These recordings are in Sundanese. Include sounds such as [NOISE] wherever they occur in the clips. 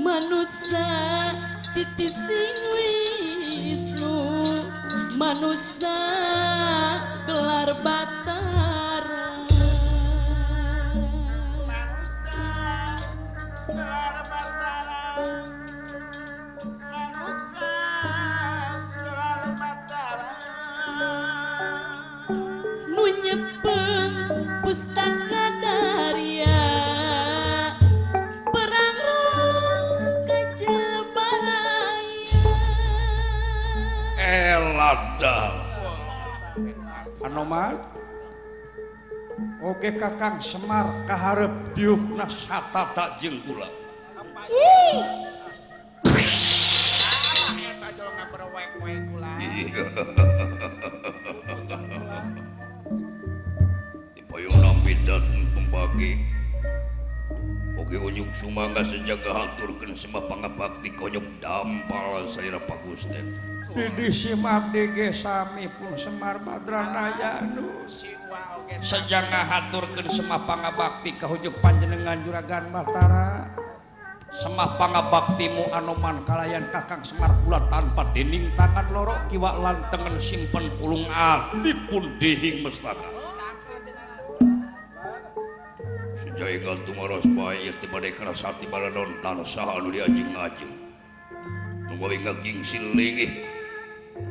manusia titis sing Wisnu, manusia kelar batara manusia kelar batara manusia kelar batara nunyepeng pustaka noma Oke kakak Semar Kaharep jeng [LAUGHS] pembagi Oke unjung Sumaga sejak hal turkenma bakkti konyong Dampar say Pakgusten sami pun Semar Madraraya seja ngaatur ke semmapangangga bapi ke hujud panjenengan juraga Matara semapangangga bakktiimu anoman kalyan Kaang Semar puat tanpa dining tangan loro kiwa langan simpan pulung at dipundinging mepatiba kera diajingling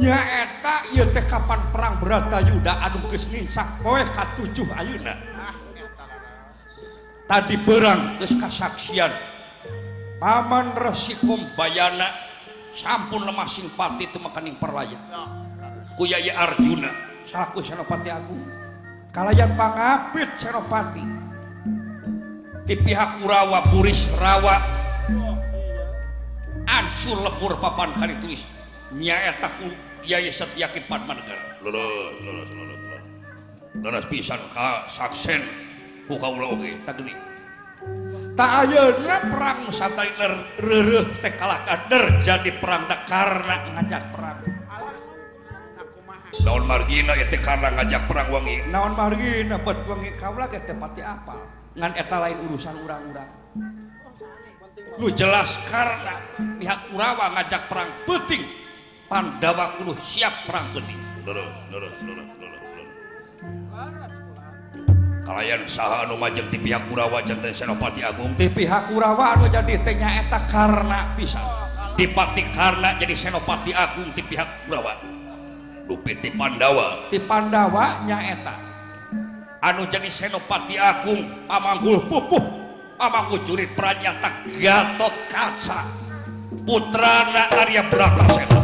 kapan perang Yu kes tadi perrang terus kasaksian Paman resikum bayana sampun lemah simpati itu makaning perlayanjunapatipati di pihak wa Puris Rawa Ansul lepur papan kan Kris per jadi peranda karena ngajak perang daun karena ngajak perangi naon margin apaeta urusan orang lu jelas karena nihak wa ngajak perang puting wa lu siap perang kalian usaha anaja di pihakrawanopati Agung di pihak Kurrawau jadinyaeta karenaang dipati oh, karena jadi Senopati Agung di pihakawa rupi Manwa diandawanyaeta anu jadi Senopati Agung amagul pupu amagucuriit pernya tak Gatca putran Arya berapa se